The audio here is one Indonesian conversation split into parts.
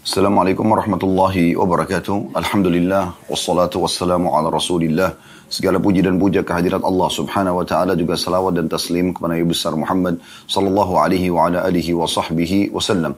Assalamualaikum warahmatullahi wabarakatuh. Alhamdulillah wassalatu wassalamu ala Rasulillah. Segala puji dan puja kehadirat Allah Subhanahu wa taala juga salawat dan taslim kepada Nabi besar Muhammad sallallahu alaihi wa ala alihi wa sahbihi wasallam.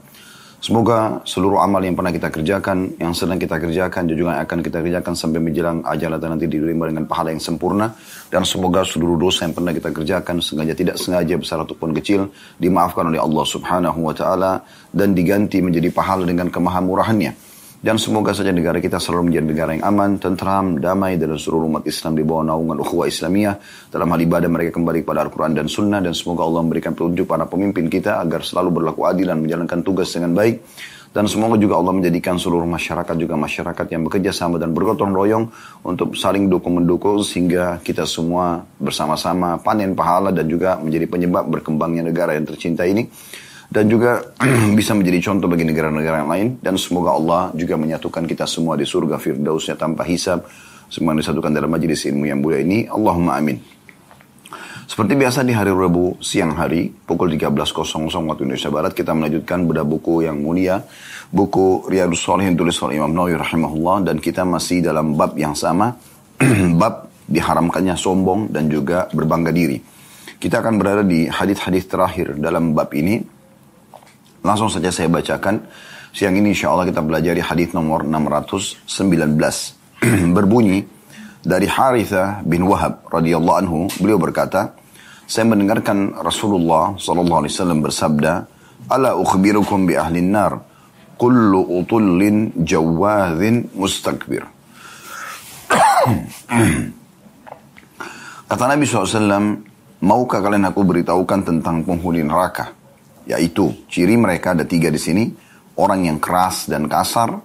Semoga seluruh amal yang pernah kita kerjakan, yang sedang kita kerjakan, dan juga yang akan kita kerjakan sampai menjelang ajal dan nanti diterima dengan pahala yang sempurna. Dan semoga seluruh dosa yang pernah kita kerjakan, sengaja tidak sengaja, besar ataupun kecil, dimaafkan oleh Allah subhanahu wa ta'ala, dan diganti menjadi pahala dengan kemahamurahannya. Dan semoga saja negara kita selalu menjadi negara yang aman, tentram, damai dan seluruh umat Islam di bawah naungan ukhuwah Islamiyah. Dalam hal ibadah mereka kembali kepada Al-Quran dan Sunnah dan semoga Allah memberikan petunjuk para pemimpin kita agar selalu berlaku adil dan menjalankan tugas dengan baik. Dan semoga juga Allah menjadikan seluruh masyarakat juga masyarakat yang bekerja sama dan bergotong royong untuk saling dukung-mendukung sehingga kita semua bersama-sama panen pahala dan juga menjadi penyebab berkembangnya negara yang tercinta ini dan juga bisa menjadi contoh bagi negara-negara yang lain. Dan semoga Allah juga menyatukan kita semua di surga firdausnya tanpa hisab. Semua disatukan dalam majelis ilmu yang mulia ini. Allahumma amin. Seperti biasa di hari Rabu siang hari pukul 13.00 waktu Indonesia Barat kita melanjutkan bedah buku yang mulia. Buku Riyadus Salihin tulis oleh Imam Nawawi rahimahullah. Dan kita masih dalam bab yang sama. Bab diharamkannya sombong dan juga berbangga diri. Kita akan berada di hadis-hadis terakhir dalam bab ini Langsung saja saya bacakan. Siang ini insya Allah kita belajar di hadis nomor 619. Berbunyi dari Haritha bin Wahab radhiyallahu anhu, beliau berkata, saya mendengarkan Rasulullah sallallahu alaihi wasallam bersabda, "Ala ukhbirukum bi ahli nar, kullu utullin jawadhin mustakbir." Kata Nabi SAW, maukah kalian aku beritahukan tentang penghuni neraka? Yaitu ciri mereka ada tiga di sini. Orang yang keras dan kasar.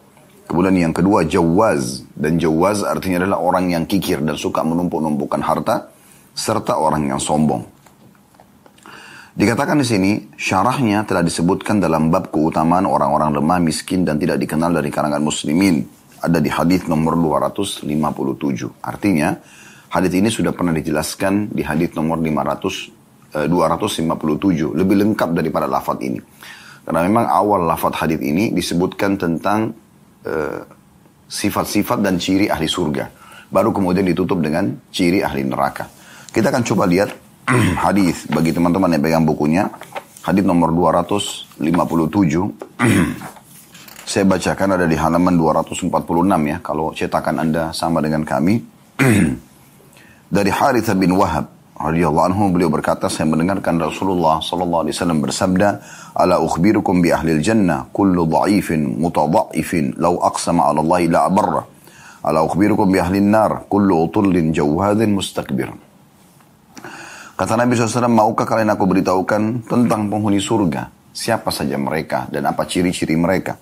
Kemudian yang kedua jawaz. Dan jawaz artinya adalah orang yang kikir dan suka menumpuk-numpukan harta. Serta orang yang sombong. Dikatakan di sini, syarahnya telah disebutkan dalam bab keutamaan orang-orang lemah, miskin, dan tidak dikenal dari kalangan muslimin. Ada di hadis nomor 257. Artinya, hadis ini sudah pernah dijelaskan di hadis nomor 500 257 eh, lebih lengkap daripada lafadz ini. Karena memang awal lafadz hadis ini disebutkan tentang eh, sifat-sifat uh, dan ciri ahli surga. Baru kemudian ditutup dengan ciri ahli neraka. Kita akan coba lihat hadis bagi teman-teman yang pegang bukunya. Hadis nomor 257 saya bacakan ada di halaman 246 ya kalau cetakan anda sama dengan kami. Dari Harith bin Wahab radhiyallahu anhu beliau berkata saya mendengarkan Rasulullah sallallahu alaihi wasallam bersabda ala ukhbirukum bi ahli jannah kullu dha'ifin mutadha'ifin law aqsama 'ala Allah la abarra ala ukhbirukum bi ahli nar kullu utullin jawhadin mustakbir Kata Nabi SAW, maukah kalian aku beritahukan tentang penghuni surga? Siapa saja mereka dan apa ciri-ciri mereka?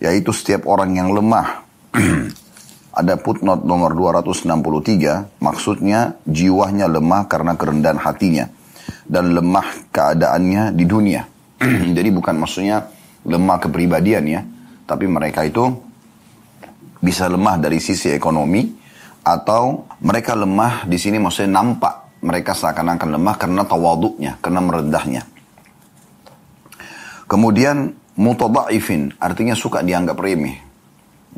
Yaitu setiap orang yang lemah, ada footnote nomor 263, maksudnya jiwanya lemah karena kerendahan hatinya dan lemah keadaannya di dunia. Jadi bukan maksudnya lemah kepribadian ya, tapi mereka itu bisa lemah dari sisi ekonomi atau mereka lemah di sini maksudnya nampak mereka seakan-akan lemah karena tawaduknya, karena merendahnya. Kemudian mutadaifin artinya suka dianggap remeh.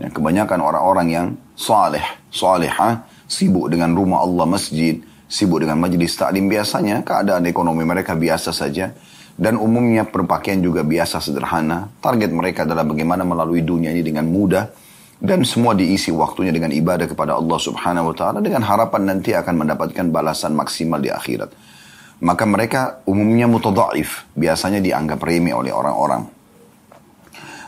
Ya, kebanyakan orang-orang yang saleh, salehah, sibuk dengan rumah Allah masjid, sibuk dengan majlis taklim biasanya keadaan ekonomi mereka biasa saja dan umumnya berpakaian juga biasa sederhana. Target mereka adalah bagaimana melalui dunia ini dengan mudah dan semua diisi waktunya dengan ibadah kepada Allah Subhanahu wa taala dengan harapan nanti akan mendapatkan balasan maksimal di akhirat. Maka mereka umumnya mutadhaif, biasanya dianggap remeh oleh orang-orang.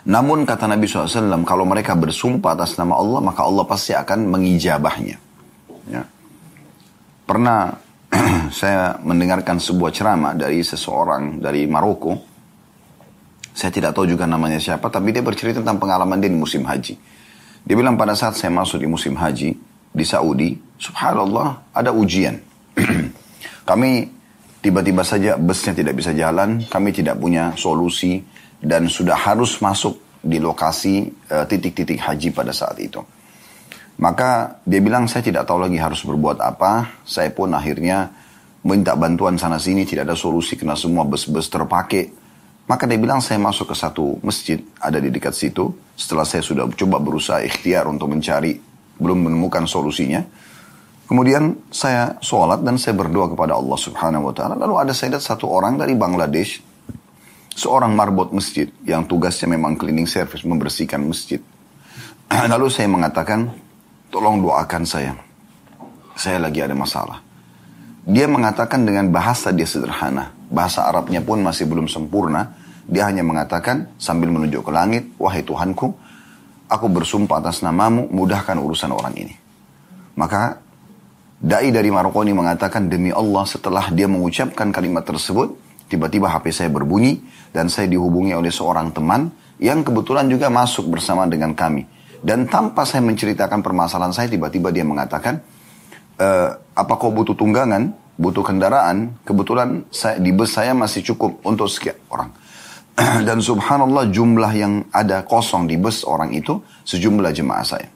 Namun kata Nabi SAW, kalau mereka bersumpah atas nama Allah, maka Allah pasti akan mengijabahnya. Ya. Pernah saya mendengarkan sebuah ceramah dari seseorang dari Maroko. Saya tidak tahu juga namanya siapa, tapi dia bercerita tentang pengalaman dia di musim haji. Dia bilang pada saat saya masuk di musim haji di Saudi, subhanallah ada ujian. kami tiba-tiba saja busnya tidak bisa jalan, kami tidak punya solusi, dan sudah harus masuk di lokasi eh, titik-titik uh, haji pada saat itu. Maka dia bilang saya tidak tahu lagi harus berbuat apa. Saya pun akhirnya minta bantuan sana sini tidak ada solusi karena semua bus-bus terpakai Maka dia bilang saya masuk ke satu masjid ada di dekat situ. Setelah saya sudah coba berusaha ikhtiar untuk mencari, belum menemukan solusinya. Kemudian saya sholat dan saya berdoa kepada Allah subhanahu wa ta'ala. Lalu ada saya lihat satu orang dari Bangladesh. Seorang marbot masjid yang tugasnya memang cleaning service, membersihkan masjid. Lalu saya mengatakan, tolong doakan saya. Saya lagi ada masalah. Dia mengatakan dengan bahasa dia sederhana. Bahasa Arabnya pun masih belum sempurna. Dia hanya mengatakan sambil menunjuk ke langit, Wahai Tuhanku, aku bersumpah atas namamu, mudahkan urusan orang ini. Maka Dai dari Maroko ini mengatakan, demi Allah setelah dia mengucapkan kalimat tersebut, tiba-tiba HP saya berbunyi dan saya dihubungi oleh seorang teman yang kebetulan juga masuk bersama dengan kami. Dan tanpa saya menceritakan permasalahan saya, tiba-tiba dia mengatakan, uh, apa kau butuh tunggangan, butuh kendaraan, kebetulan saya, di bus saya masih cukup untuk sekian orang. Dan subhanallah jumlah yang ada kosong di bus orang itu sejumlah jemaah saya.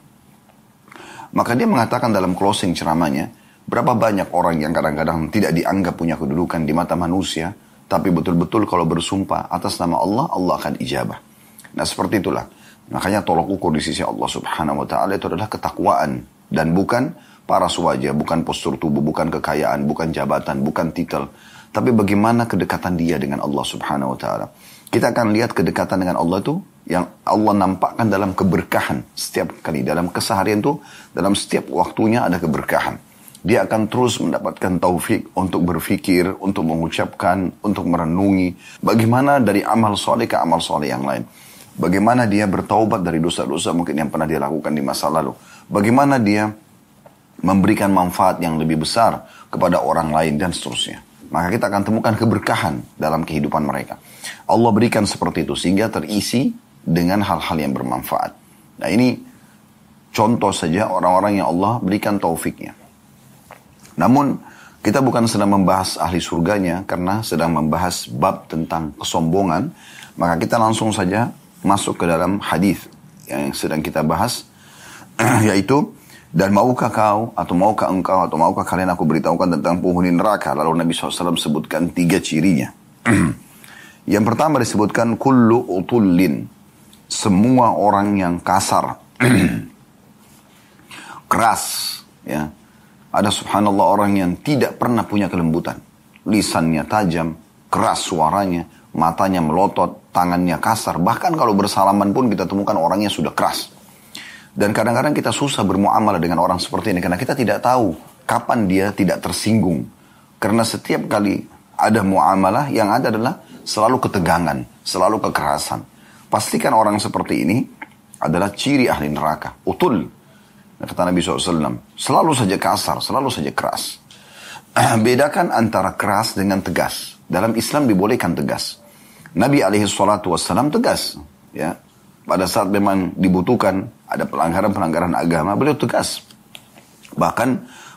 Maka dia mengatakan dalam closing ceramahnya, berapa banyak orang yang kadang-kadang tidak dianggap punya kedudukan di mata manusia, tapi betul-betul kalau bersumpah atas nama Allah, Allah akan ijabah. Nah seperti itulah. Makanya tolok ukur di sisi Allah subhanahu wa ta'ala itu adalah ketakwaan. Dan bukan paras wajah, bukan postur tubuh, bukan kekayaan, bukan jabatan, bukan titel. Tapi bagaimana kedekatan dia dengan Allah subhanahu wa ta'ala. Kita akan lihat kedekatan dengan Allah itu yang Allah nampakkan dalam keberkahan setiap kali. Dalam keseharian itu, dalam setiap waktunya ada keberkahan. Dia akan terus mendapatkan taufik untuk berfikir, untuk mengucapkan, untuk merenungi. Bagaimana dari amal soleh ke amal soleh yang lain. Bagaimana dia bertaubat dari dosa-dosa mungkin yang pernah dia lakukan di masa lalu. Bagaimana dia memberikan manfaat yang lebih besar kepada orang lain dan seterusnya. Maka kita akan temukan keberkahan dalam kehidupan mereka. Allah berikan seperti itu sehingga terisi dengan hal-hal yang bermanfaat. Nah ini contoh saja orang-orang yang Allah berikan taufiknya. Namun kita bukan sedang membahas ahli surganya karena sedang membahas bab tentang kesombongan. Maka kita langsung saja masuk ke dalam hadis yang sedang kita bahas yaitu dan maukah kau atau maukah engkau atau maukah kalian aku beritahukan tentang penghuni neraka? Lalu Nabi SAW sebutkan tiga cirinya. yang pertama disebutkan kullu utullin. Semua orang yang kasar. Keras. ya Ada subhanallah orang yang tidak pernah punya kelembutan. Lisannya tajam, keras suaranya, matanya melotot, tangannya kasar. Bahkan kalau bersalaman pun kita temukan orangnya sudah keras. Dan kadang-kadang kita susah bermuamalah dengan orang seperti ini karena kita tidak tahu kapan dia tidak tersinggung. Karena setiap kali ada muamalah yang ada adalah selalu ketegangan, selalu kekerasan. Pastikan orang seperti ini adalah ciri ahli neraka, utul. Kata Nabi SAW, selalu saja kasar, selalu saja keras. Bedakan antara keras dengan tegas. Dalam Islam dibolehkan tegas. Nabi alaihi salatu wassalam tegas. Ya, pada saat memang dibutuhkan ada pelanggaran-pelanggaran agama, beliau tegas. Bahkan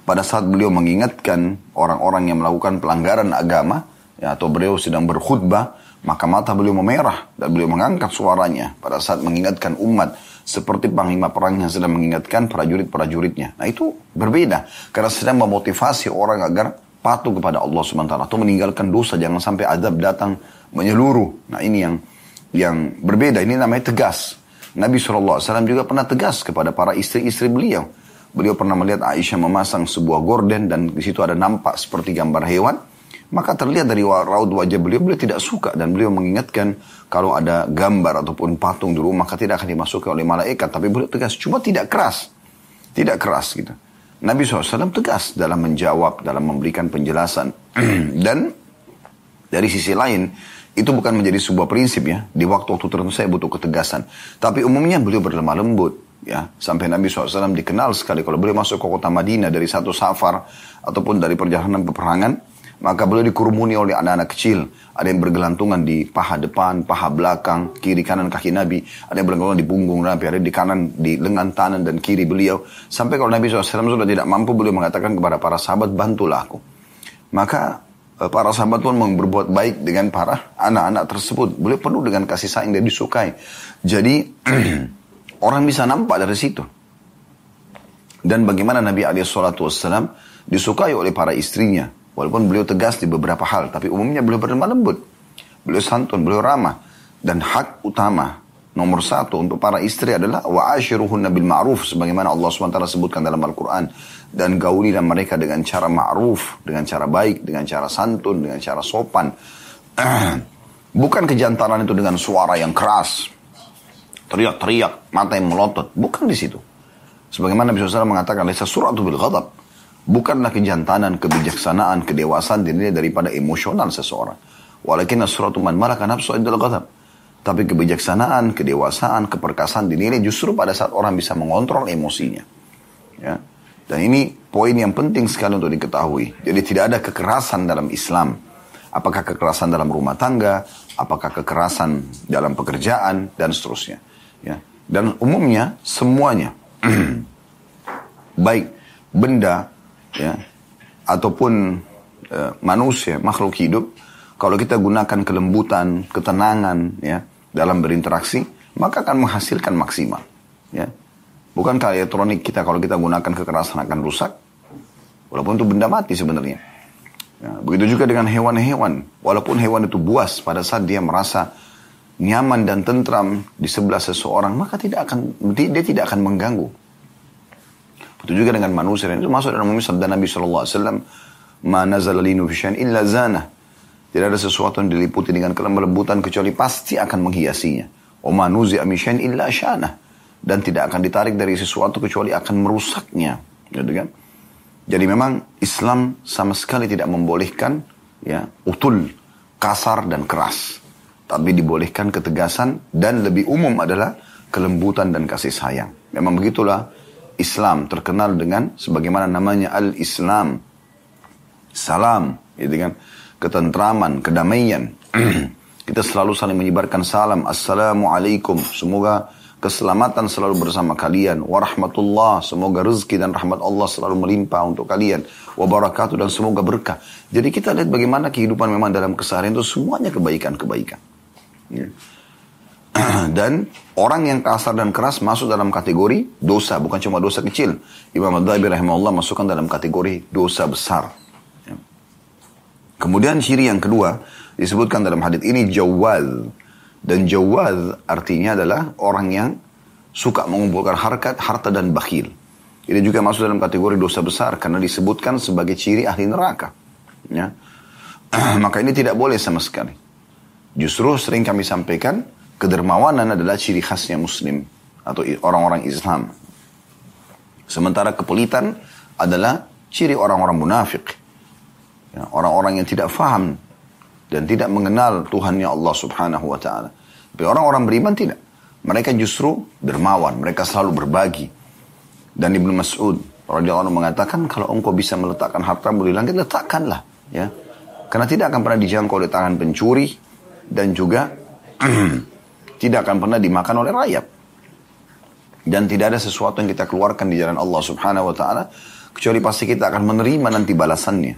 pada saat beliau mengingatkan orang-orang yang melakukan pelanggaran agama, ya, atau beliau sedang berkhutbah, maka mata beliau memerah dan beliau mengangkat suaranya pada saat mengingatkan umat seperti panglima perang yang sedang mengingatkan prajurit-prajuritnya. Nah itu berbeda karena sedang memotivasi orang agar patuh kepada Allah SWT atau meninggalkan dosa jangan sampai adab datang menyeluruh. Nah ini yang yang berbeda. Ini namanya tegas. Nabi SAW juga pernah tegas kepada para istri-istri beliau. Beliau pernah melihat Aisyah memasang sebuah gorden dan di situ ada nampak seperti gambar hewan. Maka terlihat dari raut wajah beliau, beliau tidak suka dan beliau mengingatkan kalau ada gambar ataupun patung di rumah maka tidak akan dimasuki oleh malaikat. Tapi beliau tegas, cuma tidak keras. Tidak keras gitu. Nabi SAW tegas dalam menjawab, dalam memberikan penjelasan. dan dari sisi lain, itu bukan menjadi sebuah prinsip ya. Di waktu-waktu tertentu saya butuh ketegasan. Tapi umumnya beliau berlemah lembut. Ya, sampai Nabi SAW dikenal sekali kalau beliau masuk ke kota Madinah dari satu safar ataupun dari perjalanan peperangan, maka beliau dikurumuni oleh anak-anak kecil. Ada yang bergelantungan di paha depan, paha belakang, kiri kanan kaki Nabi. Ada yang bergelantungan di punggung Nabi, ada di kanan, di lengan kanan dan kiri beliau. Sampai kalau Nabi SAW sudah tidak mampu, beliau mengatakan kepada para sahabat, bantulah aku. Maka Eh, para sahabat pun berbuat baik dengan para anak-anak tersebut. Beliau penuh dengan kasih sayang dan disukai. Jadi orang bisa nampak dari situ. Dan bagaimana Nabi SAW disukai oleh para istrinya. Walaupun beliau tegas di beberapa hal, tapi umumnya beliau berlemah lembut. beliau santun, beliau ramah. Dan hak utama nomor satu untuk para istri adalah wa ashiruhunna bil ma'ruf sebagaimana Allah SWT sebutkan dalam Al-Quran. Dan gaulilah mereka dengan cara ma'ruf dengan cara baik dengan cara santun dengan cara sopan. Bukan kejantanan itu dengan suara yang keras. Teriak-teriak mata yang melotot. Bukan di situ. Sebagaimana Nabi SAW mengatakan lesa suratu bil ghadab bukanlah kejantanan kebijaksanaan kedewasaan dinilai daripada emosional seseorang walakin suratu man malaka nafsu indal ghadab tapi kebijaksanaan, kedewasaan, keperkasaan dinilai justru pada saat orang bisa mengontrol emosinya. Ya. Dan ini poin yang penting sekali untuk diketahui. Jadi tidak ada kekerasan dalam Islam. Apakah kekerasan dalam rumah tangga, apakah kekerasan dalam pekerjaan, dan seterusnya. Ya. Dan umumnya semuanya, baik benda, ya, ataupun e, manusia, makhluk hidup, kalau kita gunakan kelembutan, ketenangan, ya, dalam berinteraksi, maka akan menghasilkan maksimal. Ya. Bukankah elektronik kita kalau kita gunakan kekerasan akan rusak? Walaupun itu benda mati sebenarnya. Ya, begitu juga dengan hewan-hewan. Walaupun hewan itu buas pada saat dia merasa nyaman dan tentram di sebelah seseorang, maka tidak akan dia tidak akan mengganggu. Begitu juga dengan manusia. Dan itu masuk dalam sabda Nabi SAW. Ma nazala linu illa zana. Tidak ada sesuatu yang diliputi dengan kelembutan kecuali pasti akan menghiasinya. Oma nuzi amisyan illa syana. Dan tidak akan ditarik dari sesuatu kecuali akan merusaknya. Gitu kan? Jadi memang Islam sama sekali tidak membolehkan ya utul, kasar dan keras. Tapi dibolehkan ketegasan dan lebih umum adalah kelembutan dan kasih sayang. Memang begitulah Islam terkenal dengan sebagaimana namanya al-Islam. Salam, gitu kan? ketentraman, kedamaian. Kita selalu saling menyebarkan salam. Assalamualaikum. Semoga keselamatan selalu bersama kalian. Warahmatullah. Semoga rezeki dan rahmat Allah selalu melimpah untuk kalian. Wabarakatuh dan semoga berkah. Jadi kita lihat bagaimana kehidupan memang dalam keseharian itu semuanya kebaikan-kebaikan. Ya. dan orang yang kasar dan keras masuk dalam kategori dosa, bukan cuma dosa kecil. Imam Ad-Dhabi rahimahullah masukkan dalam kategori dosa besar. Kemudian ciri yang kedua disebutkan dalam hadis ini jawal. Dan jawal artinya adalah orang yang suka mengumpulkan harkat, harta dan bakhil. Ini juga masuk dalam kategori dosa besar karena disebutkan sebagai ciri ahli neraka. Ya. Maka ini tidak boleh sama sekali. Justru sering kami sampaikan kedermawanan adalah ciri khasnya muslim atau orang-orang Islam. Sementara kepulitan adalah ciri orang-orang munafik. Ya, orang-orang yang tidak faham dan tidak mengenal Tuhannya Allah Subhanahu wa taala. Tapi orang-orang beriman tidak. Mereka justru dermawan, mereka selalu berbagi. Dan Ibnu Mas'ud radhiyallahu anhu mengatakan kalau engkau bisa meletakkan hartamu di langit letakkanlah, ya. Karena tidak akan pernah dijangkau oleh tangan pencuri dan juga tidak akan pernah dimakan oleh rayap. Dan tidak ada sesuatu yang kita keluarkan di jalan Allah Subhanahu wa taala kecuali pasti kita akan menerima nanti balasannya.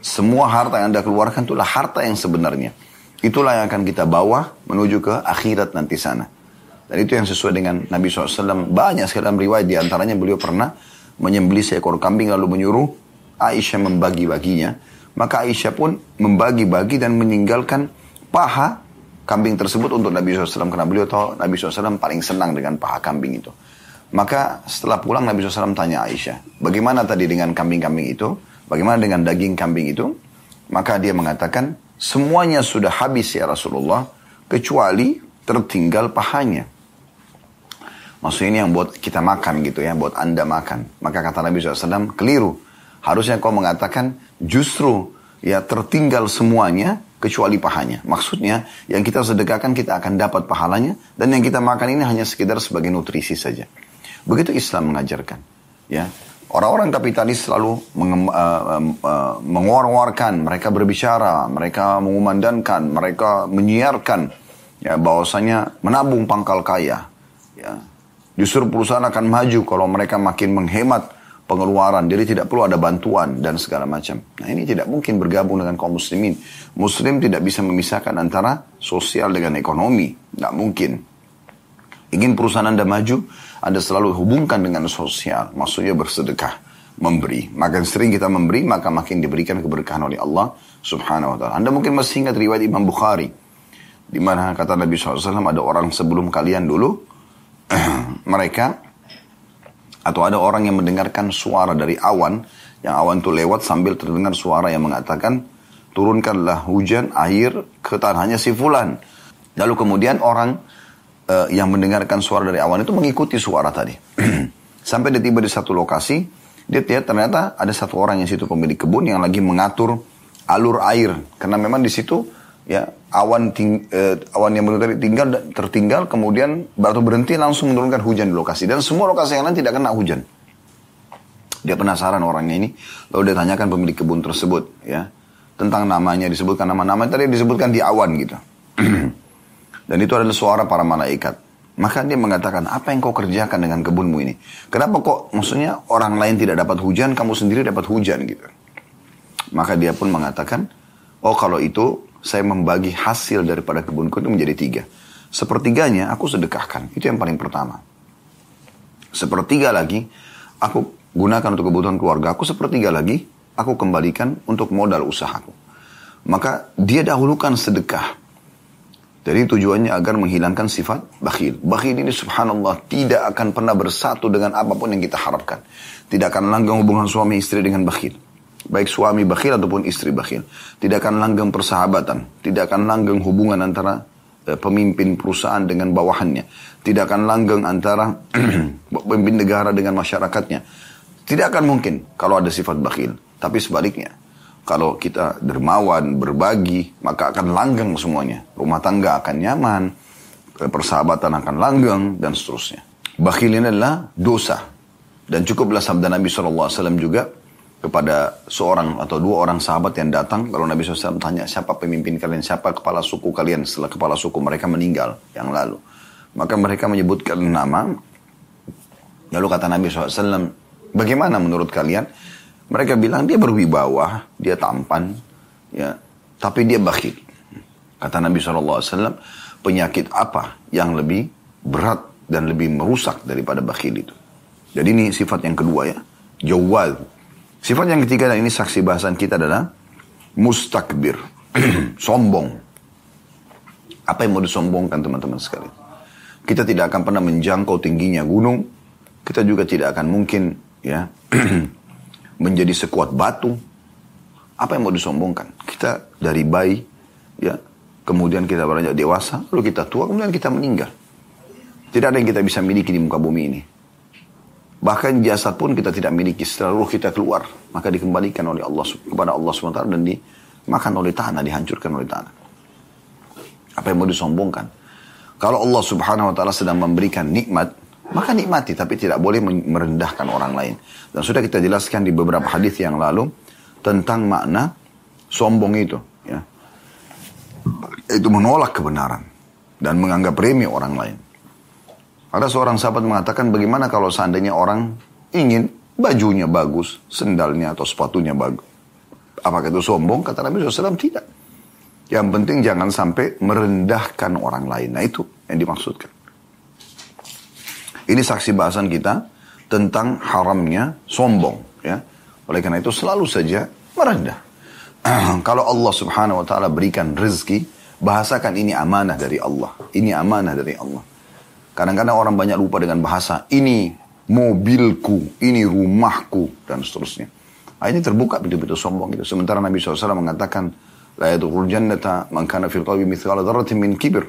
Semua harta yang Anda keluarkan itulah harta yang sebenarnya. Itulah yang akan kita bawa menuju ke akhirat nanti sana. Dan itu yang sesuai dengan Nabi SAW. Banyak sekali dalam riwayat di antaranya beliau pernah menyembeli seekor kambing lalu menyuruh Aisyah membagi-baginya. Maka Aisyah pun membagi-bagi dan meninggalkan paha kambing tersebut untuk Nabi SAW. Karena beliau tahu Nabi SAW paling senang dengan paha kambing itu. Maka setelah pulang Nabi SAW tanya Aisyah, bagaimana tadi dengan kambing-kambing itu? Bagaimana dengan daging kambing itu? Maka dia mengatakan, semuanya sudah habis ya Rasulullah, kecuali tertinggal pahanya. Maksudnya ini yang buat kita makan gitu ya, buat anda makan. Maka kata Nabi SAW, keliru. Harusnya kau mengatakan, justru ya tertinggal semuanya, kecuali pahanya. Maksudnya, yang kita sedekahkan kita akan dapat pahalanya, dan yang kita makan ini hanya sekedar sebagai nutrisi saja. Begitu Islam mengajarkan. Ya, Orang-orang kapitalis selalu uh, uh, mengeluarkan, mereka berbicara, mereka mengumandangkan, mereka menyiarkan ya bahwasanya menabung pangkal kaya. Ya. Justru perusahaan akan maju kalau mereka makin menghemat pengeluaran, jadi tidak perlu ada bantuan dan segala macam. Nah ini tidak mungkin bergabung dengan kaum muslimin. Muslim tidak bisa memisahkan antara sosial dengan ekonomi, tidak mungkin. Ingin perusahaan Anda maju, Anda selalu hubungkan dengan sosial, maksudnya bersedekah. memberi. Makin sering kita memberi, maka makin diberikan keberkahan oleh Allah subhanahu wa ta'ala. Anda mungkin masih ingat riwayat Imam Bukhari. Di mana kata Nabi SAW ada orang sebelum kalian dulu, mereka atau ada orang yang mendengarkan suara dari awan, yang awan itu lewat sambil terdengar suara yang mengatakan, turunkanlah hujan air ke tanahnya si fulan. Lalu kemudian orang uh, yang mendengarkan suara dari awan itu mengikuti suara tadi. Sampai dia tiba di satu lokasi, dia lihat ternyata ada satu orang yang situ pemilik kebun yang lagi mengatur alur air. Karena memang di situ ya awan ting, uh, awan yang baru tadi tinggal tertinggal kemudian baru berhenti langsung menurunkan hujan di lokasi dan semua lokasi yang lain tidak kena hujan. Dia penasaran orangnya ini, lalu dia tanyakan pemilik kebun tersebut ya tentang namanya disebutkan nama-nama tadi disebutkan di awan gitu. dan itu adalah suara para malaikat. Maka dia mengatakan, apa yang kau kerjakan dengan kebunmu ini? Kenapa kok, maksudnya orang lain tidak dapat hujan, kamu sendiri dapat hujan gitu. Maka dia pun mengatakan, oh kalau itu saya membagi hasil daripada kebunku itu menjadi tiga. Sepertiganya aku sedekahkan, itu yang paling pertama. Sepertiga lagi, aku gunakan untuk kebutuhan keluarga aku, sepertiga lagi, aku kembalikan untuk modal usahaku. Maka dia dahulukan sedekah jadi tujuannya agar menghilangkan sifat bakhil. Bakhil ini subhanallah tidak akan pernah bersatu dengan apa pun yang kita harapkan. Tidak akan langgeng hubungan suami istri dengan bakhil. Baik suami bakhil ataupun istri bakhil. Tidak akan langgeng persahabatan. Tidak akan langgeng hubungan antara eh, pemimpin perusahaan dengan bawahannya. Tidak akan langgeng antara pemimpin negara dengan masyarakatnya. Tidak akan mungkin kalau ada sifat bakhil. Tapi sebaliknya, kalau kita dermawan, berbagi, maka akan langgeng semuanya. Rumah tangga akan nyaman, persahabatan akan langgeng, dan seterusnya. Bakhil ini adalah dosa. Dan cukuplah sabda Nabi SAW juga kepada seorang atau dua orang sahabat yang datang. Kalau Nabi SAW tanya siapa pemimpin kalian, siapa kepala suku kalian setelah kepala suku mereka meninggal yang lalu. Maka mereka menyebutkan nama. Lalu kata Nabi SAW, bagaimana menurut kalian? Mereka bilang dia berwibawa, dia tampan, ya, tapi dia bakhil. Kata Nabi SAW, penyakit apa yang lebih berat dan lebih merusak daripada bakhil itu. Jadi ini sifat yang kedua ya, jawal. Sifat yang ketiga dan ini saksi bahasan kita adalah mustakbir, sombong. Apa yang mau disombongkan teman-teman sekalian? Kita tidak akan pernah menjangkau tingginya gunung, kita juga tidak akan mungkin ya menjadi sekuat batu. Apa yang mau disombongkan? Kita dari bayi, ya, kemudian kita beranjak dewasa, lalu kita tua, kemudian kita meninggal. Tidak ada yang kita bisa miliki di muka bumi ini. Bahkan jasad pun kita tidak miliki setelah ruh kita keluar. Maka dikembalikan oleh Allah kepada Allah SWT dan dimakan oleh tanah, dihancurkan oleh tanah. Apa yang mau disombongkan? Kalau Allah Subhanahu wa taala sedang memberikan nikmat, maka nikmati tapi tidak boleh merendahkan orang lain. Dan sudah kita jelaskan di beberapa hadis yang lalu tentang makna sombong itu. Ya. Itu menolak kebenaran dan menganggap remeh orang lain. Ada seorang sahabat mengatakan bagaimana kalau seandainya orang ingin bajunya bagus, sendalnya atau sepatunya bagus. Apakah itu sombong? Kata Nabi SAW tidak. Yang penting jangan sampai merendahkan orang lain. Nah itu yang dimaksudkan. Ini saksi bahasan kita tentang haramnya sombong ya. Oleh karena itu selalu saja merendah. Kalau Allah Subhanahu wa taala berikan rezeki, bahasakan ini amanah dari Allah. Ini amanah dari Allah. Kadang-kadang orang banyak lupa dengan bahasa ini mobilku, ini rumahku dan seterusnya. Ini terbuka pintu-pintu sombong itu. Sementara Nabi SAW mengatakan la yadkhul jannata man kana fil qalbi mithqala dzarratin min kibir.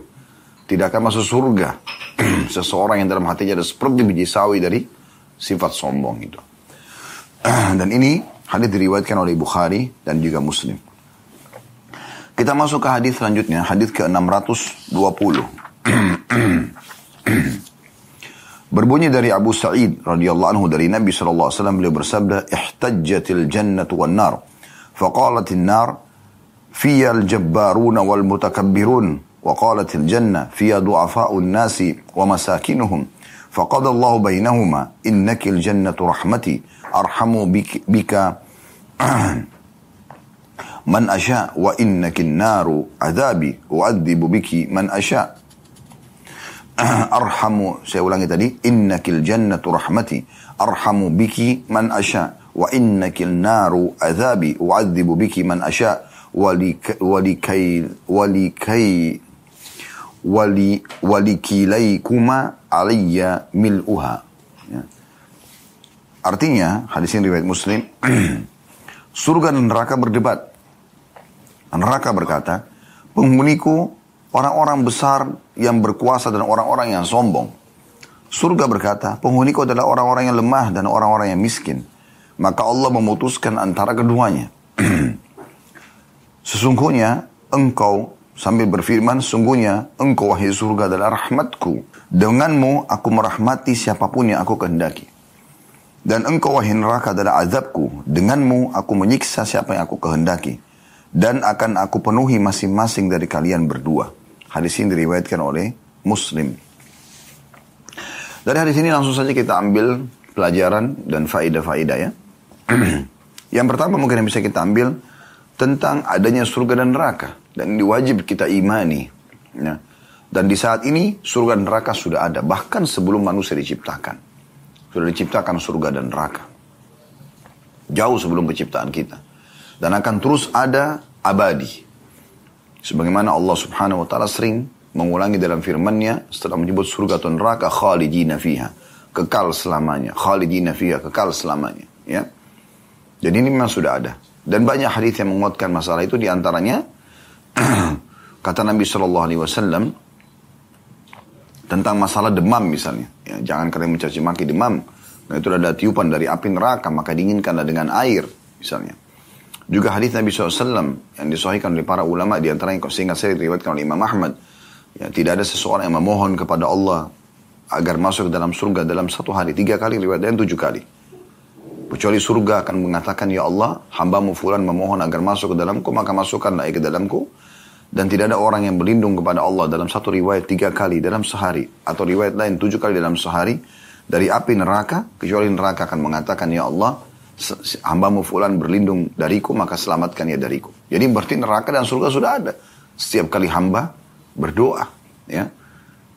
Tidak akan masuk surga seseorang yang dalam hatinya ada seperti biji sawi dari sifat sombong itu. Dan ini hadis diriwayatkan oleh Bukhari dan juga Muslim. Kita masuk ke hadis selanjutnya, hadis ke-620. Berbunyi dari Abu Sa'id radhiyallahu anhu dari Nabi sallallahu alaihi wasallam beliau bersabda, "Ihtajjatil jannatu wan nar." Faqalat an-nar fiya al-jabbarun wal mutakabbirun وقالت الجنة فيها ضعفاء الناس ومساكنهم فقضى الله بينهما إنك الجنة رحمتي أرحم بك, بك من أشاء وإنك النار عذابي أعذب بك من أشاء arhamu saya ulangi tadi innakil jannatu rahmati arhamu biki man asya wa innakil naru azabi u'adzibu biki man asya walikay walikay wali walikilaikuma alayya mil'uha ya. artinya hadis ini riwayat muslim surga dan neraka berdebat neraka berkata penghuniku orang-orang besar yang berkuasa dan orang-orang yang sombong surga berkata penghuniku adalah orang-orang yang lemah dan orang-orang yang miskin maka Allah memutuskan antara keduanya. Sesungguhnya engkau sambil berfirman, sungguhnya engkau wahai surga adalah rahmatku. Denganmu aku merahmati siapa pun yang aku kehendaki. Dan engkau wahai neraka adalah azabku. Denganmu aku menyiksa siapa yang aku kehendaki. Dan akan aku penuhi masing-masing dari kalian berdua. Hadis ini diriwayatkan oleh Muslim. Dari hadis ini langsung saja kita ambil pelajaran dan faidah-faidah ya. yang pertama mungkin yang bisa kita ambil tentang adanya surga dan neraka dan ini wajib kita imani. Ya. Dan di saat ini surga dan neraka sudah ada bahkan sebelum manusia diciptakan. Sudah diciptakan surga dan neraka. Jauh sebelum penciptaan kita. Dan akan terus ada abadi. Sebagaimana Allah subhanahu wa ta'ala sering mengulangi dalam firmannya setelah menyebut surga atau neraka khalidina fiha. Kekal selamanya. Khalidina fiha. Kekal selamanya. Ya. Jadi ini memang sudah ada. Dan banyak hadis yang menguatkan masalah itu di antaranya kata Nabi Shallallahu Alaihi Wasallam tentang masalah demam misalnya. Ya, jangan kalian mencaci maki demam. Nah, itu ada tiupan dari api neraka maka dinginkanlah dengan air misalnya. Juga hadis Nabi SAW yang disahihkan oleh para ulama di antara yang sehingga saya diriwayatkan oleh Imam Ahmad. Ya, tidak ada seseorang yang memohon kepada Allah agar masuk ke dalam surga dalam satu hari tiga kali riwayat dan tujuh kali. Kecuali surga akan mengatakan, Ya Allah, hambamu fulan memohon agar masuk ke dalamku, maka masukkanlah ke dalamku. Dan tidak ada orang yang berlindung kepada Allah dalam satu riwayat tiga kali dalam sehari. Atau riwayat lain tujuh kali dalam sehari. Dari api neraka, kecuali neraka akan mengatakan, Ya Allah, hambamu fulan berlindung dariku, maka selamatkan ya dariku. Jadi berarti neraka dan surga sudah ada. Setiap kali hamba berdoa. ya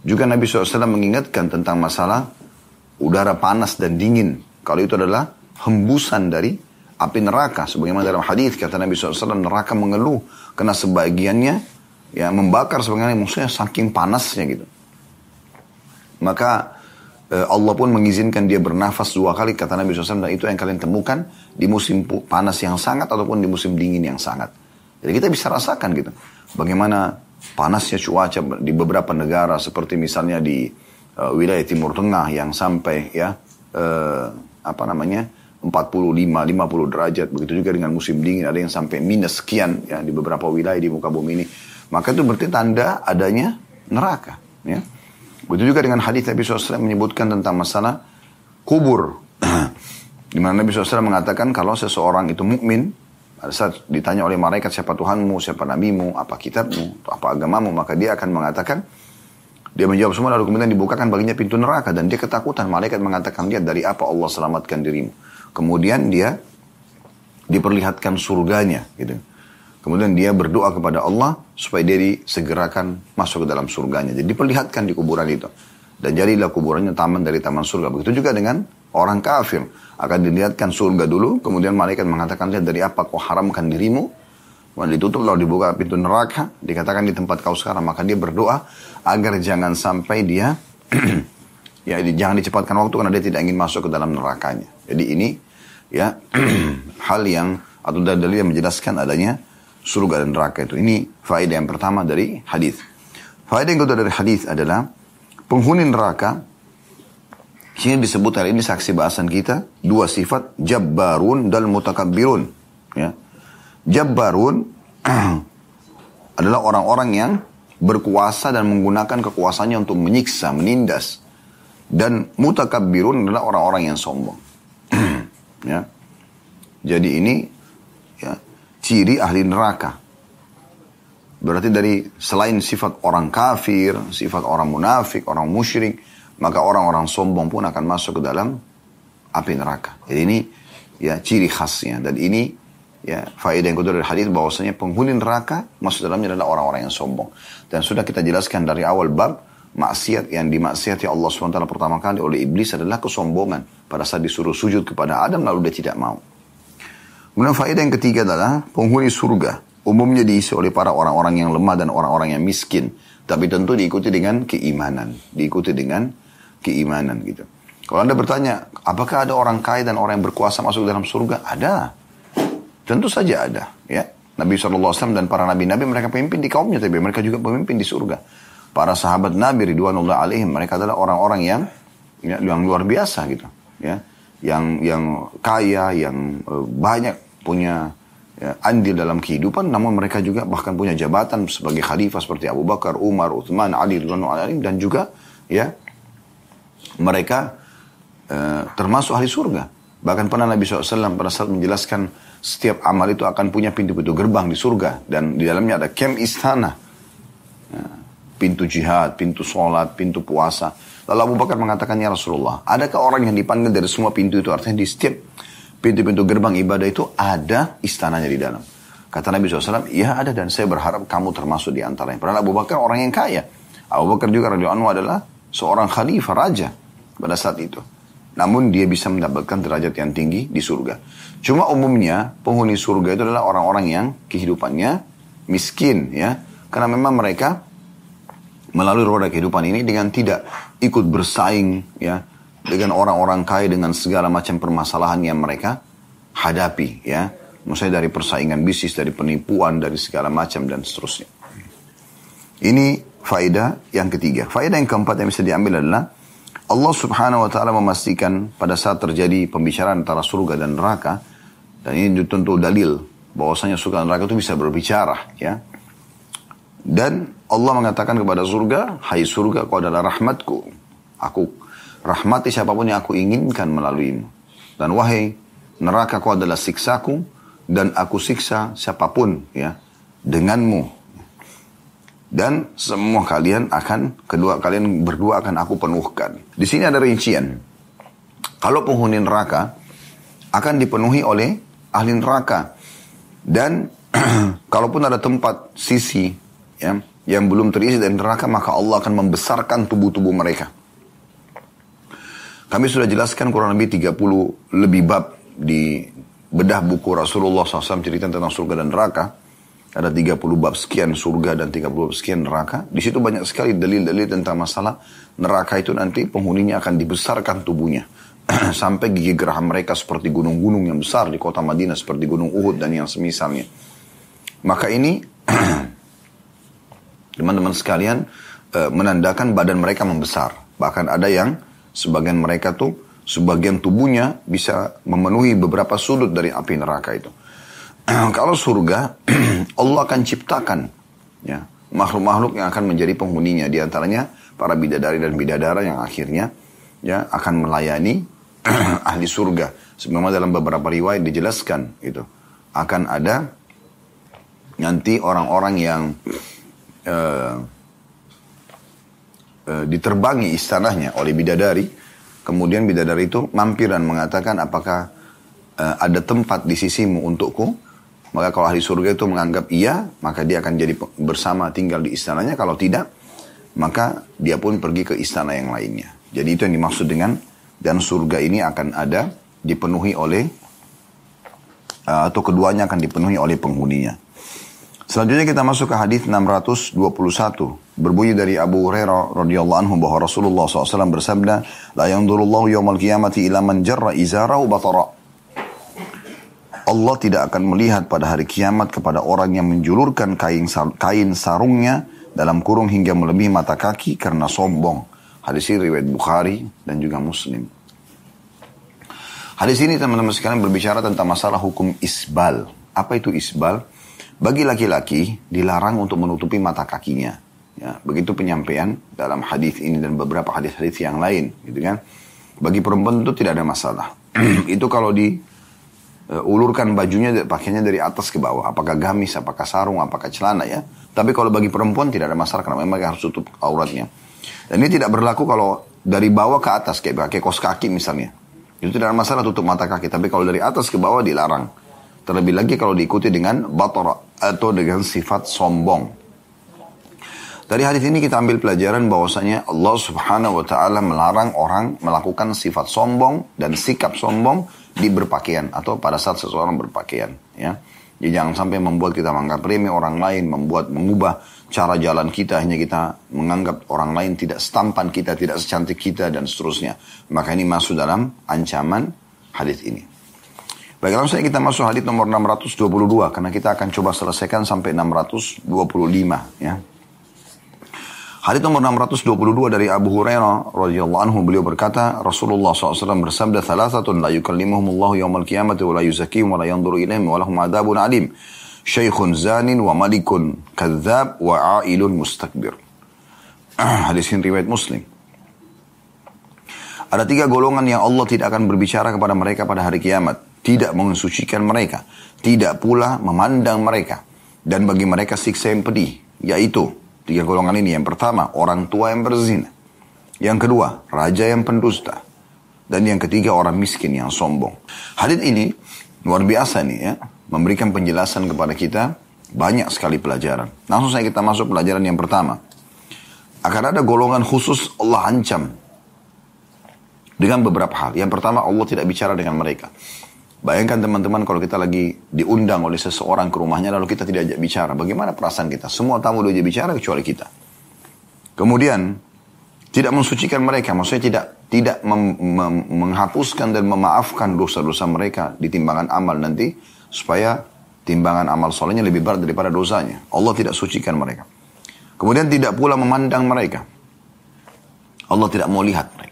Juga Nabi SAW mengingatkan tentang masalah udara panas dan dingin. Kalau itu adalah hembusan dari api neraka. Sebagaimana dalam hadis kata Nabi SAW, neraka mengeluh karena sebagiannya ya membakar sebagaimana maksudnya saking panasnya gitu. Maka Allah pun mengizinkan dia bernafas dua kali kata Nabi SAW dan itu yang kalian temukan di musim panas yang sangat ataupun di musim dingin yang sangat. Jadi kita bisa rasakan gitu. Bagaimana panasnya cuaca di beberapa negara seperti misalnya di uh, wilayah Timur Tengah yang sampai ya uh, apa namanya 45, 50 derajat. Begitu juga dengan musim dingin ada yang sampai minus sekian ya di beberapa wilayah di muka bumi ini. Maka itu berarti tanda adanya neraka. Ya. Begitu juga dengan hadis Nabi SAW menyebutkan tentang masalah kubur. di mana Nabi SAW mengatakan kalau seseorang itu mukmin pada saat ditanya oleh malaikat siapa Tuhanmu, siapa nabimu, apa kitabmu, apa agamamu, maka dia akan mengatakan dia menjawab semua lalu kemudian dibukakan baginya pintu neraka dan dia ketakutan. Malaikat mengatakan dia dari apa Allah selamatkan dirimu. Kemudian dia diperlihatkan surganya gitu. Kemudian dia berdoa kepada Allah supaya dia disegerakan masuk ke dalam surganya. Jadi diperlihatkan di kuburan itu. Dan jadilah kuburannya taman dari taman surga. Begitu juga dengan orang kafir. Akan dilihatkan surga dulu, kemudian malaikat mengatakan, lihat dari apa kau haramkan dirimu. Kemudian ditutup lalu dibuka pintu neraka, dikatakan di tempat kau sekarang. Maka dia berdoa agar jangan sampai dia Ya, jangan dicepatkan waktu karena dia tidak ingin masuk ke dalam nerakanya. Jadi ini ya hal yang atau dalil yang menjelaskan adanya surga dan neraka itu. Ini faedah yang pertama dari hadis. Faedah yang kedua dari hadis adalah penghuni neraka sini disebut hari ini saksi bahasan kita dua sifat jabbarun dan mutakabbirun ya. Jabbarun adalah orang-orang yang berkuasa dan menggunakan kekuasaannya untuk menyiksa, menindas dan mutakabbirun adalah orang-orang yang sombong. ya. Jadi ini ya, ciri ahli neraka. Berarti dari selain sifat orang kafir, sifat orang munafik, orang musyrik, maka orang-orang sombong pun akan masuk ke dalam api neraka. Jadi ini ya ciri khasnya dan ini ya faedah yang kedua dari hadis bahwasanya penghuni neraka masuk dalamnya adalah orang-orang yang sombong. Dan sudah kita jelaskan dari awal bab maksiat yang dimaksiati Allah SWT pertama kali oleh iblis adalah kesombongan. Pada saat disuruh sujud kepada Adam lalu dia tidak mau. Kemudian faedah yang ketiga adalah penghuni surga. Umumnya diisi oleh para orang-orang yang lemah dan orang-orang yang miskin. Tapi tentu diikuti dengan keimanan. Diikuti dengan keimanan gitu. Kalau Anda bertanya, apakah ada orang kaya dan orang yang berkuasa masuk dalam surga? Ada. Tentu saja ada. Ya. Nabi SAW dan para nabi-nabi mereka pemimpin di kaumnya, tapi mereka juga pemimpin di surga. Para sahabat Nabi Ridwanullah alaihim, mereka adalah orang-orang yang ya, yang luar biasa gitu. Ya. Yang yang kaya, yang uh, banyak punya ya, andil dalam kehidupan, namun mereka juga bahkan punya jabatan sebagai khalifah seperti Abu Bakar, Umar, Uthman, Ali, dan juga ya mereka uh, termasuk ahli surga. Bahkan pernah Nabi SAW pada saat menjelaskan setiap amal itu akan punya pintu-pintu gerbang di surga. Dan di dalamnya ada kem istana. Ya, pintu jihad, pintu sholat, pintu puasa. Lalu Abu Bakar mengatakan, Ya Rasulullah, adakah orang yang dipanggil dari semua pintu itu? Artinya di setiap pintu-pintu gerbang ibadah itu ada istananya di dalam. Kata Nabi SAW, ya ada dan saya berharap kamu termasuk di antaranya. Padahal Abu Bakar orang yang kaya. Abu Bakar juga radhiyallahu anhu adalah seorang khalifah raja pada saat itu. Namun dia bisa mendapatkan derajat yang tinggi di surga. Cuma umumnya penghuni surga itu adalah orang-orang yang kehidupannya miskin ya. Karena memang mereka melalui roda kehidupan ini dengan tidak ikut bersaing ya dengan orang-orang kaya dengan segala macam permasalahan yang mereka hadapi ya. Maksudnya dari persaingan bisnis, dari penipuan, dari segala macam dan seterusnya. Ini faedah yang ketiga. Faedah yang keempat yang bisa diambil adalah Allah subhanahu wa ta'ala memastikan pada saat terjadi pembicaraan antara surga dan neraka, dan ini tentu dalil bahwasanya surga dan neraka itu bisa berbicara, ya. Dan Allah mengatakan kepada surga, Hai surga, kau adalah rahmatku. Aku rahmati siapa pun yang aku inginkan melaluimu. Dan wahai neraka, kau adalah siksaku, dan aku siksa siapa pun, ya, denganmu dan semua kalian akan kedua kalian berdua akan aku penuhkan. Di sini ada rincian. Kalau penghuni neraka akan dipenuhi oleh ahli neraka dan kalaupun ada tempat sisi ya yang belum terisi dari neraka maka Allah akan membesarkan tubuh-tubuh mereka. Kami sudah jelaskan kurang lebih 30 lebih bab di bedah buku Rasulullah SAW cerita tentang surga dan neraka. Ada 30 bab sekian surga dan 30 bab sekian neraka. Di situ banyak sekali dalil-dalil tentang masalah neraka itu nanti penghuninya akan dibesarkan tubuhnya. Sampai gigi geraham mereka seperti gunung-gunung yang besar di kota Madinah seperti gunung Uhud dan yang semisalnya. Maka ini teman-teman sekalian eh, menandakan badan mereka membesar. Bahkan ada yang sebagian mereka tuh sebagian tubuhnya bisa memenuhi beberapa sudut dari api neraka itu. kalau surga Allah akan ciptakan ya makhluk-makhluk yang akan menjadi penghuninya di antaranya para bidadari dan bidadara yang akhirnya ya akan melayani ahli surga sebagaimana dalam beberapa riwayat dijelaskan itu akan ada nanti orang-orang yang uh, diterbangi istanahnya oleh bidadari kemudian bidadari itu mampir dan mengatakan apakah uh, ada tempat di sisimu untukku maka kalau ahli surga itu menganggap iya, maka dia akan jadi bersama tinggal di istananya. Kalau tidak, maka dia pun pergi ke istana yang lainnya. Jadi itu yang dimaksud dengan dan surga ini akan ada dipenuhi oleh atau keduanya akan dipenuhi oleh penghuninya. Selanjutnya kita masuk ke hadis 621 berbunyi dari Abu Hurairah radhiyallahu anhu bahwa Rasulullah SAW bersabda, "La yanzurullahu yawmal qiyamati ila man jarra izarahu batara." Allah tidak akan melihat pada hari kiamat kepada orang yang menjulurkan kain, kain sarungnya dalam kurung hingga melebihi mata kaki karena sombong. Hadis ini riwayat Bukhari dan juga Muslim. Hadis ini teman-teman sekalian berbicara tentang masalah hukum isbal. Apa itu isbal? Bagi laki-laki dilarang untuk menutupi mata kakinya. Ya, begitu penyampaian dalam hadis ini dan beberapa hadis-hadis yang lain, gitu kan? Bagi perempuan itu tidak ada masalah. itu kalau di uh, ulurkan bajunya pakainya dari atas ke bawah. Apakah gamis, apakah sarung, apakah celana ya. Tapi kalau bagi perempuan tidak ada masalah karena memang harus tutup auratnya. Dan ini tidak berlaku kalau dari bawah ke atas kayak pakai kos kaki misalnya. Itu tidak ada masalah tutup mata kaki. Tapi kalau dari atas ke bawah dilarang. Terlebih lagi kalau diikuti dengan bator atau dengan sifat sombong. Dari hadis ini kita ambil pelajaran bahwasanya Allah Subhanahu wa taala melarang orang melakukan sifat sombong dan sikap sombong di berpakaian atau pada saat seseorang berpakaian, ya. Jadi jangan sampai membuat kita menganggap remeh orang lain, membuat mengubah cara jalan kita hanya kita menganggap orang lain tidak setampan kita, tidak secantik kita dan seterusnya. Maka ini masuk dalam ancaman hadis ini. Baik, langsung kita masuk hadis nomor 622 karena kita akan coba selesaikan sampai 625 ya. Hadis nomor 622 dari Abu Hurairah radhiyallahu anhu beliau berkata Rasulullah SAW bersabda thalathatun la yukallimuhumullahu yawmal qiyamati wa la yuzakkihim wa la yanzuru ilaihim wa lahum adzabun alim. Syaikhun zanin wa malikun kadzab wa ailun mustakbir. Hadis ini riwayat Muslim. Ada tiga golongan yang Allah tidak akan berbicara kepada mereka pada hari kiamat tidak mensucikan mereka tidak pula memandang mereka dan bagi mereka siksa yang pedih yaitu Tiga golongan ini. Yang pertama, orang tua yang berzina. Yang kedua, raja yang pendusta. Dan yang ketiga, orang miskin yang sombong. Hadith ini luar biasa nih ya. Memberikan penjelasan kepada kita banyak sekali pelajaran. Langsung saya kita masuk pelajaran yang pertama. Akan ada golongan khusus Allah ancam. Dengan beberapa hal. Yang pertama, Allah tidak bicara dengan mereka. Bayangkan teman-teman kalau kita lagi diundang oleh seseorang ke rumahnya lalu kita tidak ajak bicara. Bagaimana perasaan kita? Semua tamu diajak bicara kecuali kita. Kemudian tidak mensucikan mereka, maksudnya tidak tidak mem, mem, menghapuskan dan memaafkan dosa-dosa mereka di timbangan amal nanti supaya timbangan amal solehnya lebih berat daripada dosanya. Allah tidak sucikan mereka. Kemudian tidak pula memandang mereka. Allah tidak mau lihat mereka.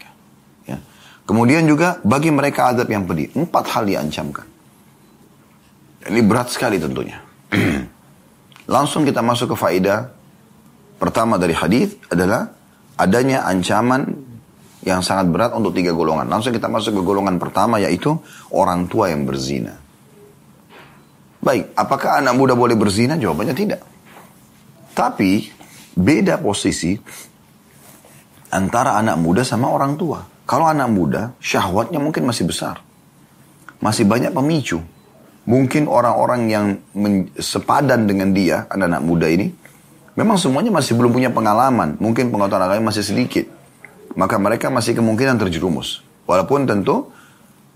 Kemudian juga bagi mereka adab yang pedih. Empat hal diancamkan. Ini berat sekali tentunya. Langsung kita masuk ke faedah pertama dari hadis adalah adanya ancaman yang sangat berat untuk tiga golongan. Langsung kita masuk ke golongan pertama yaitu orang tua yang berzina. Baik, apakah anak muda boleh berzina? Jawabannya tidak. Tapi beda posisi antara anak muda sama orang tua. Kalau anak muda, syahwatnya mungkin masih besar. Masih banyak pemicu. Mungkin orang-orang yang sepadan dengan dia, anak-anak muda ini, memang semuanya masih belum punya pengalaman. Mungkin pengetahuan agama masih sedikit. Maka mereka masih kemungkinan terjerumus. Walaupun tentu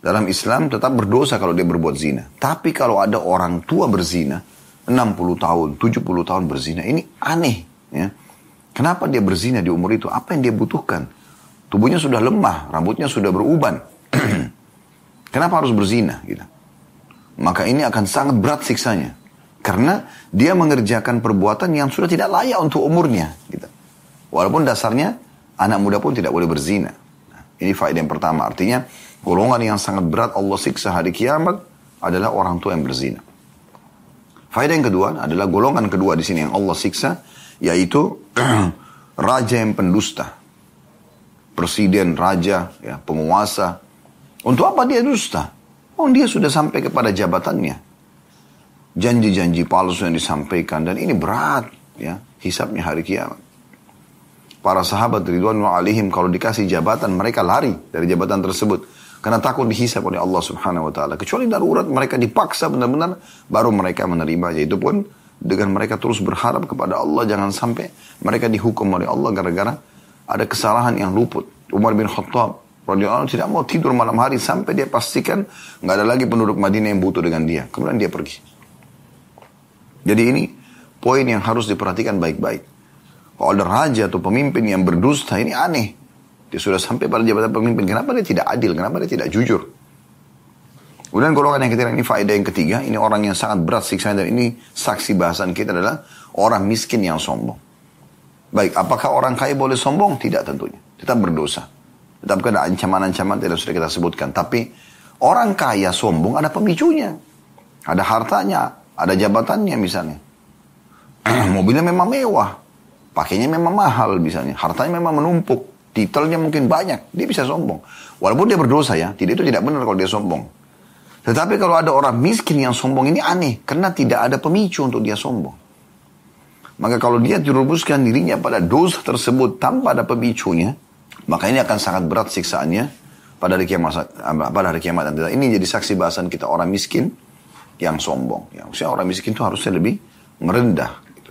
dalam Islam tetap berdosa kalau dia berbuat zina. Tapi kalau ada orang tua berzina, 60 tahun, 70 tahun berzina, ini aneh. Ya. Kenapa dia berzina di umur itu? Apa yang dia butuhkan? Tubuhnya sudah lemah, rambutnya sudah beruban. Kenapa harus berzina? Gitu. Maka ini akan sangat berat siksanya. Karena dia mengerjakan perbuatan yang sudah tidak layak untuk umurnya. Gitu. Walaupun dasarnya anak muda pun tidak boleh berzina. Nah, ini faedah yang pertama. Artinya golongan yang sangat berat Allah siksa hari kiamat adalah orang tua yang berzina. Faedah yang kedua adalah golongan kedua di sini yang Allah siksa yaitu raja yang pendusta presiden, raja, ya, penguasa. Untuk apa dia dusta? Oh dia sudah sampai kepada jabatannya. Janji-janji palsu yang disampaikan dan ini berat ya hisapnya hari kiamat. Para sahabat Ridwan alaihim kalau dikasih jabatan mereka lari dari jabatan tersebut karena takut dihisap oleh Allah Subhanahu wa taala. Kecuali darurat mereka dipaksa benar-benar baru mereka menerima yaitu pun dengan mereka terus berharap kepada Allah jangan sampai mereka dihukum oleh Allah gara-gara ada kesalahan yang luput. Umar bin Khattab radhiyallahu tidak mau tidur malam hari sampai dia pastikan nggak ada lagi penduduk Madinah yang butuh dengan dia. Kemudian dia pergi. Jadi ini poin yang harus diperhatikan baik-baik. Kalau ada raja atau pemimpin yang berdusta ini aneh. Dia sudah sampai pada jabatan pemimpin. Kenapa dia tidak adil? Kenapa dia tidak jujur? Kemudian golongan yang ketiga ini faedah yang ketiga. Ini orang yang sangat berat siksanya dan ini saksi bahasan kita adalah orang miskin yang sombong. Baik, apakah orang kaya boleh sombong? Tidak tentunya. Tetap berdosa. Tetap ada ancaman-ancaman tidak sudah kita sebutkan. Tapi orang kaya sombong ada pemicunya. Ada hartanya, ada jabatannya misalnya. Mobilnya memang mewah. Pakainya memang mahal misalnya. Hartanya memang menumpuk. Titelnya mungkin banyak. Dia bisa sombong. Walaupun dia berdosa ya. Tidak itu tidak benar kalau dia sombong. Tetapi kalau ada orang miskin yang sombong ini aneh. Karena tidak ada pemicu untuk dia sombong. Maka kalau dia dirumuskan dirinya pada dosa tersebut tanpa ada pemicunya, maka ini akan sangat berat siksaannya pada hari kiamat. Pada hari kiamat nanti. Ini jadi saksi bahasan kita orang miskin yang sombong. Ya, maksudnya orang miskin itu harusnya lebih merendah. Gitu.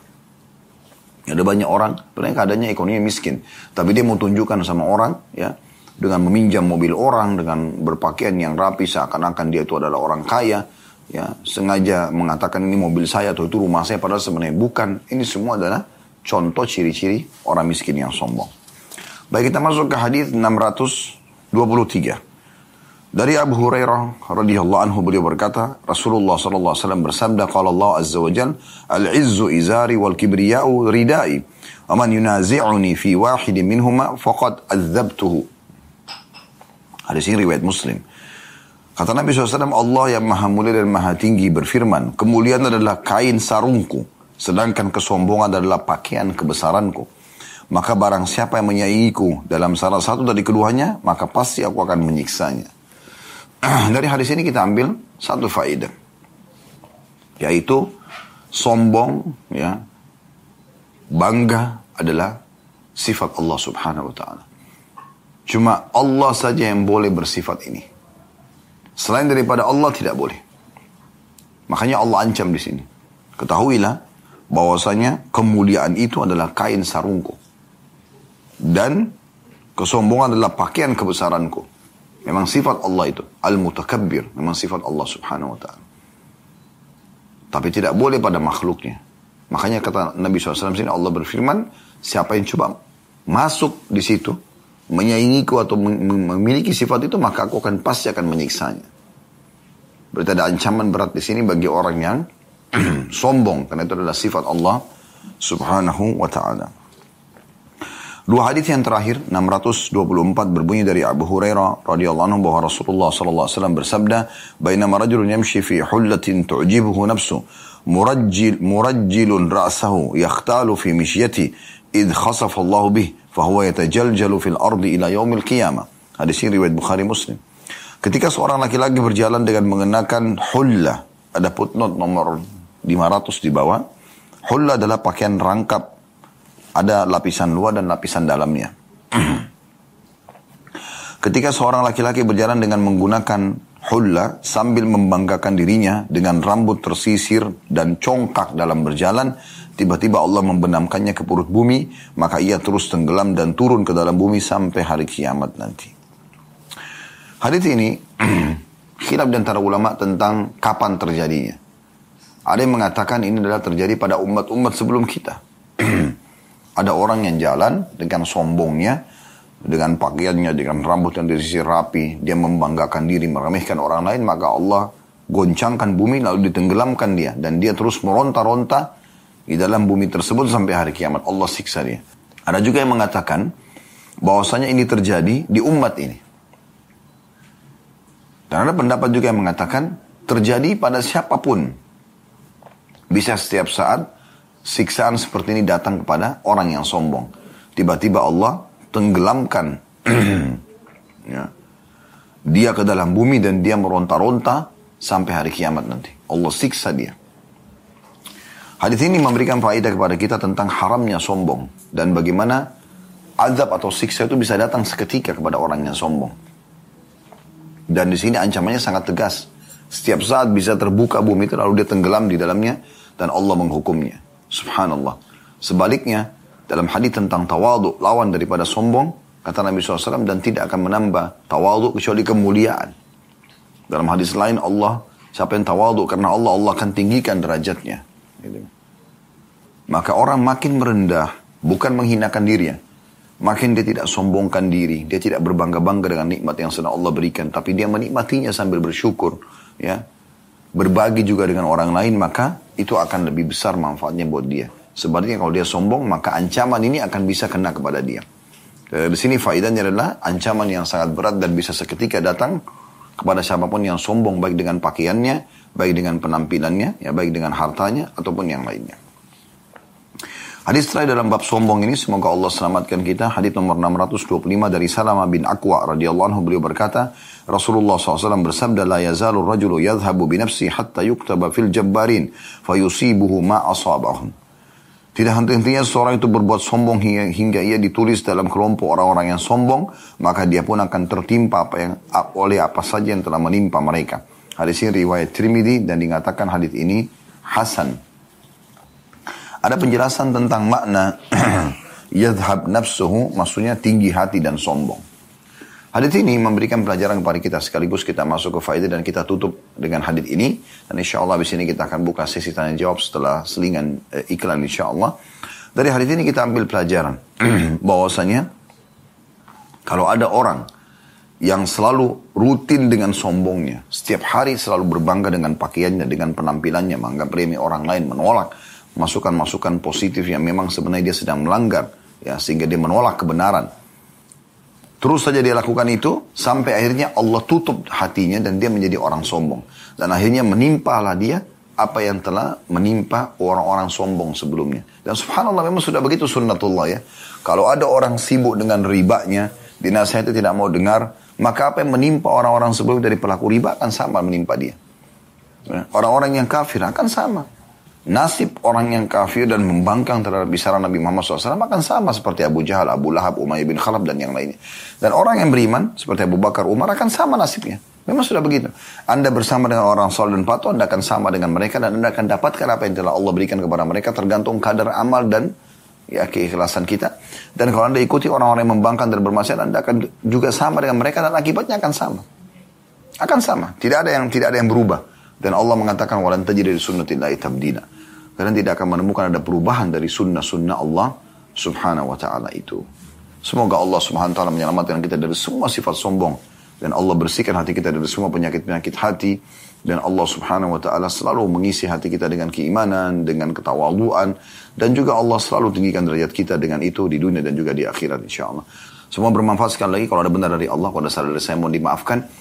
Ada banyak orang, sebenarnya keadaannya ekonomi miskin. Tapi dia mau tunjukkan sama orang, ya, dengan meminjam mobil orang, dengan berpakaian yang rapi, seakan-akan dia itu adalah orang kaya, ya, sengaja mengatakan ini mobil saya atau itu rumah saya, padahal sebenarnya bukan. Ini semua adalah contoh ciri-ciri orang miskin yang sombong. Baik kita masuk ke hadis 623. Dari Abu Hurairah radhiyallahu anhu beliau berkata, Rasulullah sallallahu alaihi wasallam bersabda, qala Allah azza wa jalla, "Al-'izzu izari wal kibriya'u ridai, wa man yunazi'uni fi wahidin minhuma faqad adzabtuhu." Hadis ini riwayat Muslim. Kata Nabi SAW, Allah yang maha mulia dan maha tinggi berfirman, kemuliaan adalah kain sarungku, sedangkan kesombongan adalah pakaian kebesaranku. Maka barang siapa yang menyaingiku dalam salah satu dari keduanya, maka pasti aku akan menyiksanya. dari hadis ini kita ambil satu faedah. Yaitu sombong, ya, bangga adalah sifat Allah subhanahu wa ta'ala. Cuma Allah saja yang boleh bersifat ini. Selain daripada Allah tidak boleh. Makanya Allah ancam di sini. Ketahuilah bahwasanya kemuliaan itu adalah kain sarungku. Dan kesombongan adalah pakaian kebesaranku. Memang sifat Allah itu. Al-Mutakabbir. Memang sifat Allah subhanahu wa ta'ala. Tapi tidak boleh pada makhluknya. Makanya kata Nabi SAW sini Allah berfirman, siapa yang coba masuk di situ, menyaingiku atau memiliki sifat itu, maka aku akan pasti akan menyiksanya. Berarti ada ancaman berat di sini bagi orang yang sombong, karena itu adalah sifat Allah subhanahu wa ta'ala. Dua hadis yang terakhir 624 berbunyi dari Abu Hurairah radhiyallahu anhu bahwa Rasulullah sallallahu alaihi wasallam bersabda, "Bainama rajulun yamshi fi hullatin tu'jibuhu nafsu, murajjil murajjilun ra'sahu yakhtalu fi mishyati id khasafa Allah bih, fahuwa yatajaljalu fil ardi ila yaumil qiyamah." Hadis ini riwayat Bukhari Muslim. Ketika seorang laki-laki berjalan dengan mengenakan hullah, ada footnote nomor 500 di bawah. Hullah adalah pakaian rangkap ada lapisan luar dan lapisan dalamnya. Ketika seorang laki-laki berjalan dengan menggunakan hulla sambil membanggakan dirinya dengan rambut tersisir dan congkak dalam berjalan, tiba-tiba Allah membenamkannya ke perut bumi, maka ia terus tenggelam dan turun ke dalam bumi sampai hari kiamat nanti. Hadis ini khilaf di antara ulama tentang kapan terjadinya. Ada yang mengatakan ini adalah terjadi pada umat-umat sebelum kita. Ada orang yang jalan dengan sombongnya, dengan pakaiannya, dengan rambut yang disisir rapi, dia membanggakan diri, meremehkan orang lain, maka Allah goncangkan bumi lalu ditenggelamkan dia. Dan dia terus meronta-ronta di dalam bumi tersebut sampai hari kiamat. Allah siksa dia. Ada juga yang mengatakan bahwasanya ini terjadi di umat ini. Dan ada pendapat juga yang mengatakan terjadi pada siapa pun. Bisa setiap saat siksaan seperti ini datang kepada orang yang sombong. Tiba-tiba Allah tenggelamkan ya, dia ke dalam bumi dan dia meronta-ronta sampai hari kiamat nanti. Allah siksa dia. Hadis ini memberikan faedah kepada kita tentang haramnya sombong dan bagaimana azab atau siksa itu bisa datang seketika kepada orang yang sombong. Dan di sini ancamannya sangat tegas. Setiap saat bisa terbuka bumi itu lalu dia tenggelam di dalamnya dan Allah menghukumnya. Subhanallah. Sebaliknya, dalam hadis tentang tawadu, lawan daripada sombong, kata Nabi SAW, dan tidak akan menambah tawadu kecuali kemuliaan. Dalam hadis lain, Allah, siapa yang tawadu, karena Allah, Allah akan tinggikan derajatnya. Maka orang makin merendah, bukan menghinakan dirinya. Makin dia tidak sombongkan diri, dia tidak berbangga-bangga dengan nikmat yang sedang Allah berikan, tapi dia menikmatinya sambil bersyukur, ya berbagi juga dengan orang lain, maka itu akan lebih besar manfaatnya buat dia. Sebaliknya kalau dia sombong, maka ancaman ini akan bisa kena kepada dia. E, di sini faedahnya adalah ancaman yang sangat berat dan bisa seketika datang kepada siapa pun yang sombong baik dengan pakaiannya, baik dengan penampilannya, ya baik dengan hartanya ataupun yang lainnya. Hadis terakhir dalam bab sombong ini semoga Allah selamatkan kita. Hadis nomor 625 dari Salama bin Aqwa radhiyallahu anhu beliau berkata, Rasulullah SAW bersabda, La yazalu rajulu yadhabu binafsi hatta yuktaba fil jabbarin, fayusibuhu ma asabahum. Tidak henti-hentinya seorang itu berbuat sombong hingga, hingga ia ditulis dalam kelompok orang-orang yang sombong, maka dia pun akan tertimpa apa yang oleh apa saja yang telah menimpa mereka. Hadis ini riwayat Trimidi dan dikatakan hadis ini Hasan Ada penjelasan tentang makna yadhab nafsuhu, maksudnya tinggi hati dan sombong. Hadith ini memberikan pelajaran kepada kita sekaligus kita masuk ke faedah dan kita tutup dengan hadith ini dan insya Allah di sini kita akan buka sesi tanya jawab setelah selingan eh, iklan insya Allah. Dari hadith ini kita ambil pelajaran bahwasanya kalau ada orang yang selalu rutin dengan sombongnya, setiap hari selalu berbangga dengan pakaiannya, dengan penampilannya, menganggap remeh orang lain, menolak masukan-masukan positif yang memang sebenarnya dia sedang melanggar, ya sehingga dia menolak kebenaran Terus saja dia lakukan itu sampai akhirnya Allah tutup hatinya dan dia menjadi orang sombong. Dan akhirnya menimpalah dia apa yang telah menimpa orang-orang sombong sebelumnya. Dan subhanallah memang sudah begitu sunnatullah ya. Kalau ada orang sibuk dengan ribanya, dinasihati tidak mau dengar, maka apa yang menimpa orang-orang sebelum dari pelaku riba akan sama menimpa dia. Ya, orang-orang yang kafir akan sama nasib orang yang kafir dan membangkang terhadap bisaran Nabi Muhammad SAW akan sama seperti Abu Jahal, Abu Lahab, Umayyah bin Khalaf dan yang lainnya. Dan orang yang beriman seperti Abu Bakar, Umar akan sama nasibnya. Memang sudah begitu. Anda bersama dengan orang soleh dan patuh, Anda akan sama dengan mereka dan Anda akan dapatkan apa yang telah Allah berikan kepada mereka tergantung kadar amal dan ya keikhlasan kita. Dan kalau Anda ikuti orang-orang yang membangkang dan bermaksiat, Anda akan juga sama dengan mereka dan akibatnya akan sama. Akan sama. Tidak ada yang tidak ada yang berubah. Dan Allah mengatakan walan tajid dari sunnatillahi tabdila. Kalian tidak akan menemukan ada perubahan dari sunnah-sunnah Allah subhanahu wa ta'ala itu. Semoga Allah subhanahu wa ta'ala menyelamatkan kita dari semua sifat sombong. Dan Allah bersihkan hati kita dari semua penyakit-penyakit hati. Dan Allah subhanahu wa ta'ala selalu mengisi hati kita dengan keimanan, dengan ketawaduan. Dan juga Allah selalu tinggikan derajat kita dengan itu di dunia dan juga di akhirat insya Allah. Semua bermanfaat sekali lagi. Kalau ada benar dari Allah, kalau ada salah dari saya mohon dimaafkan.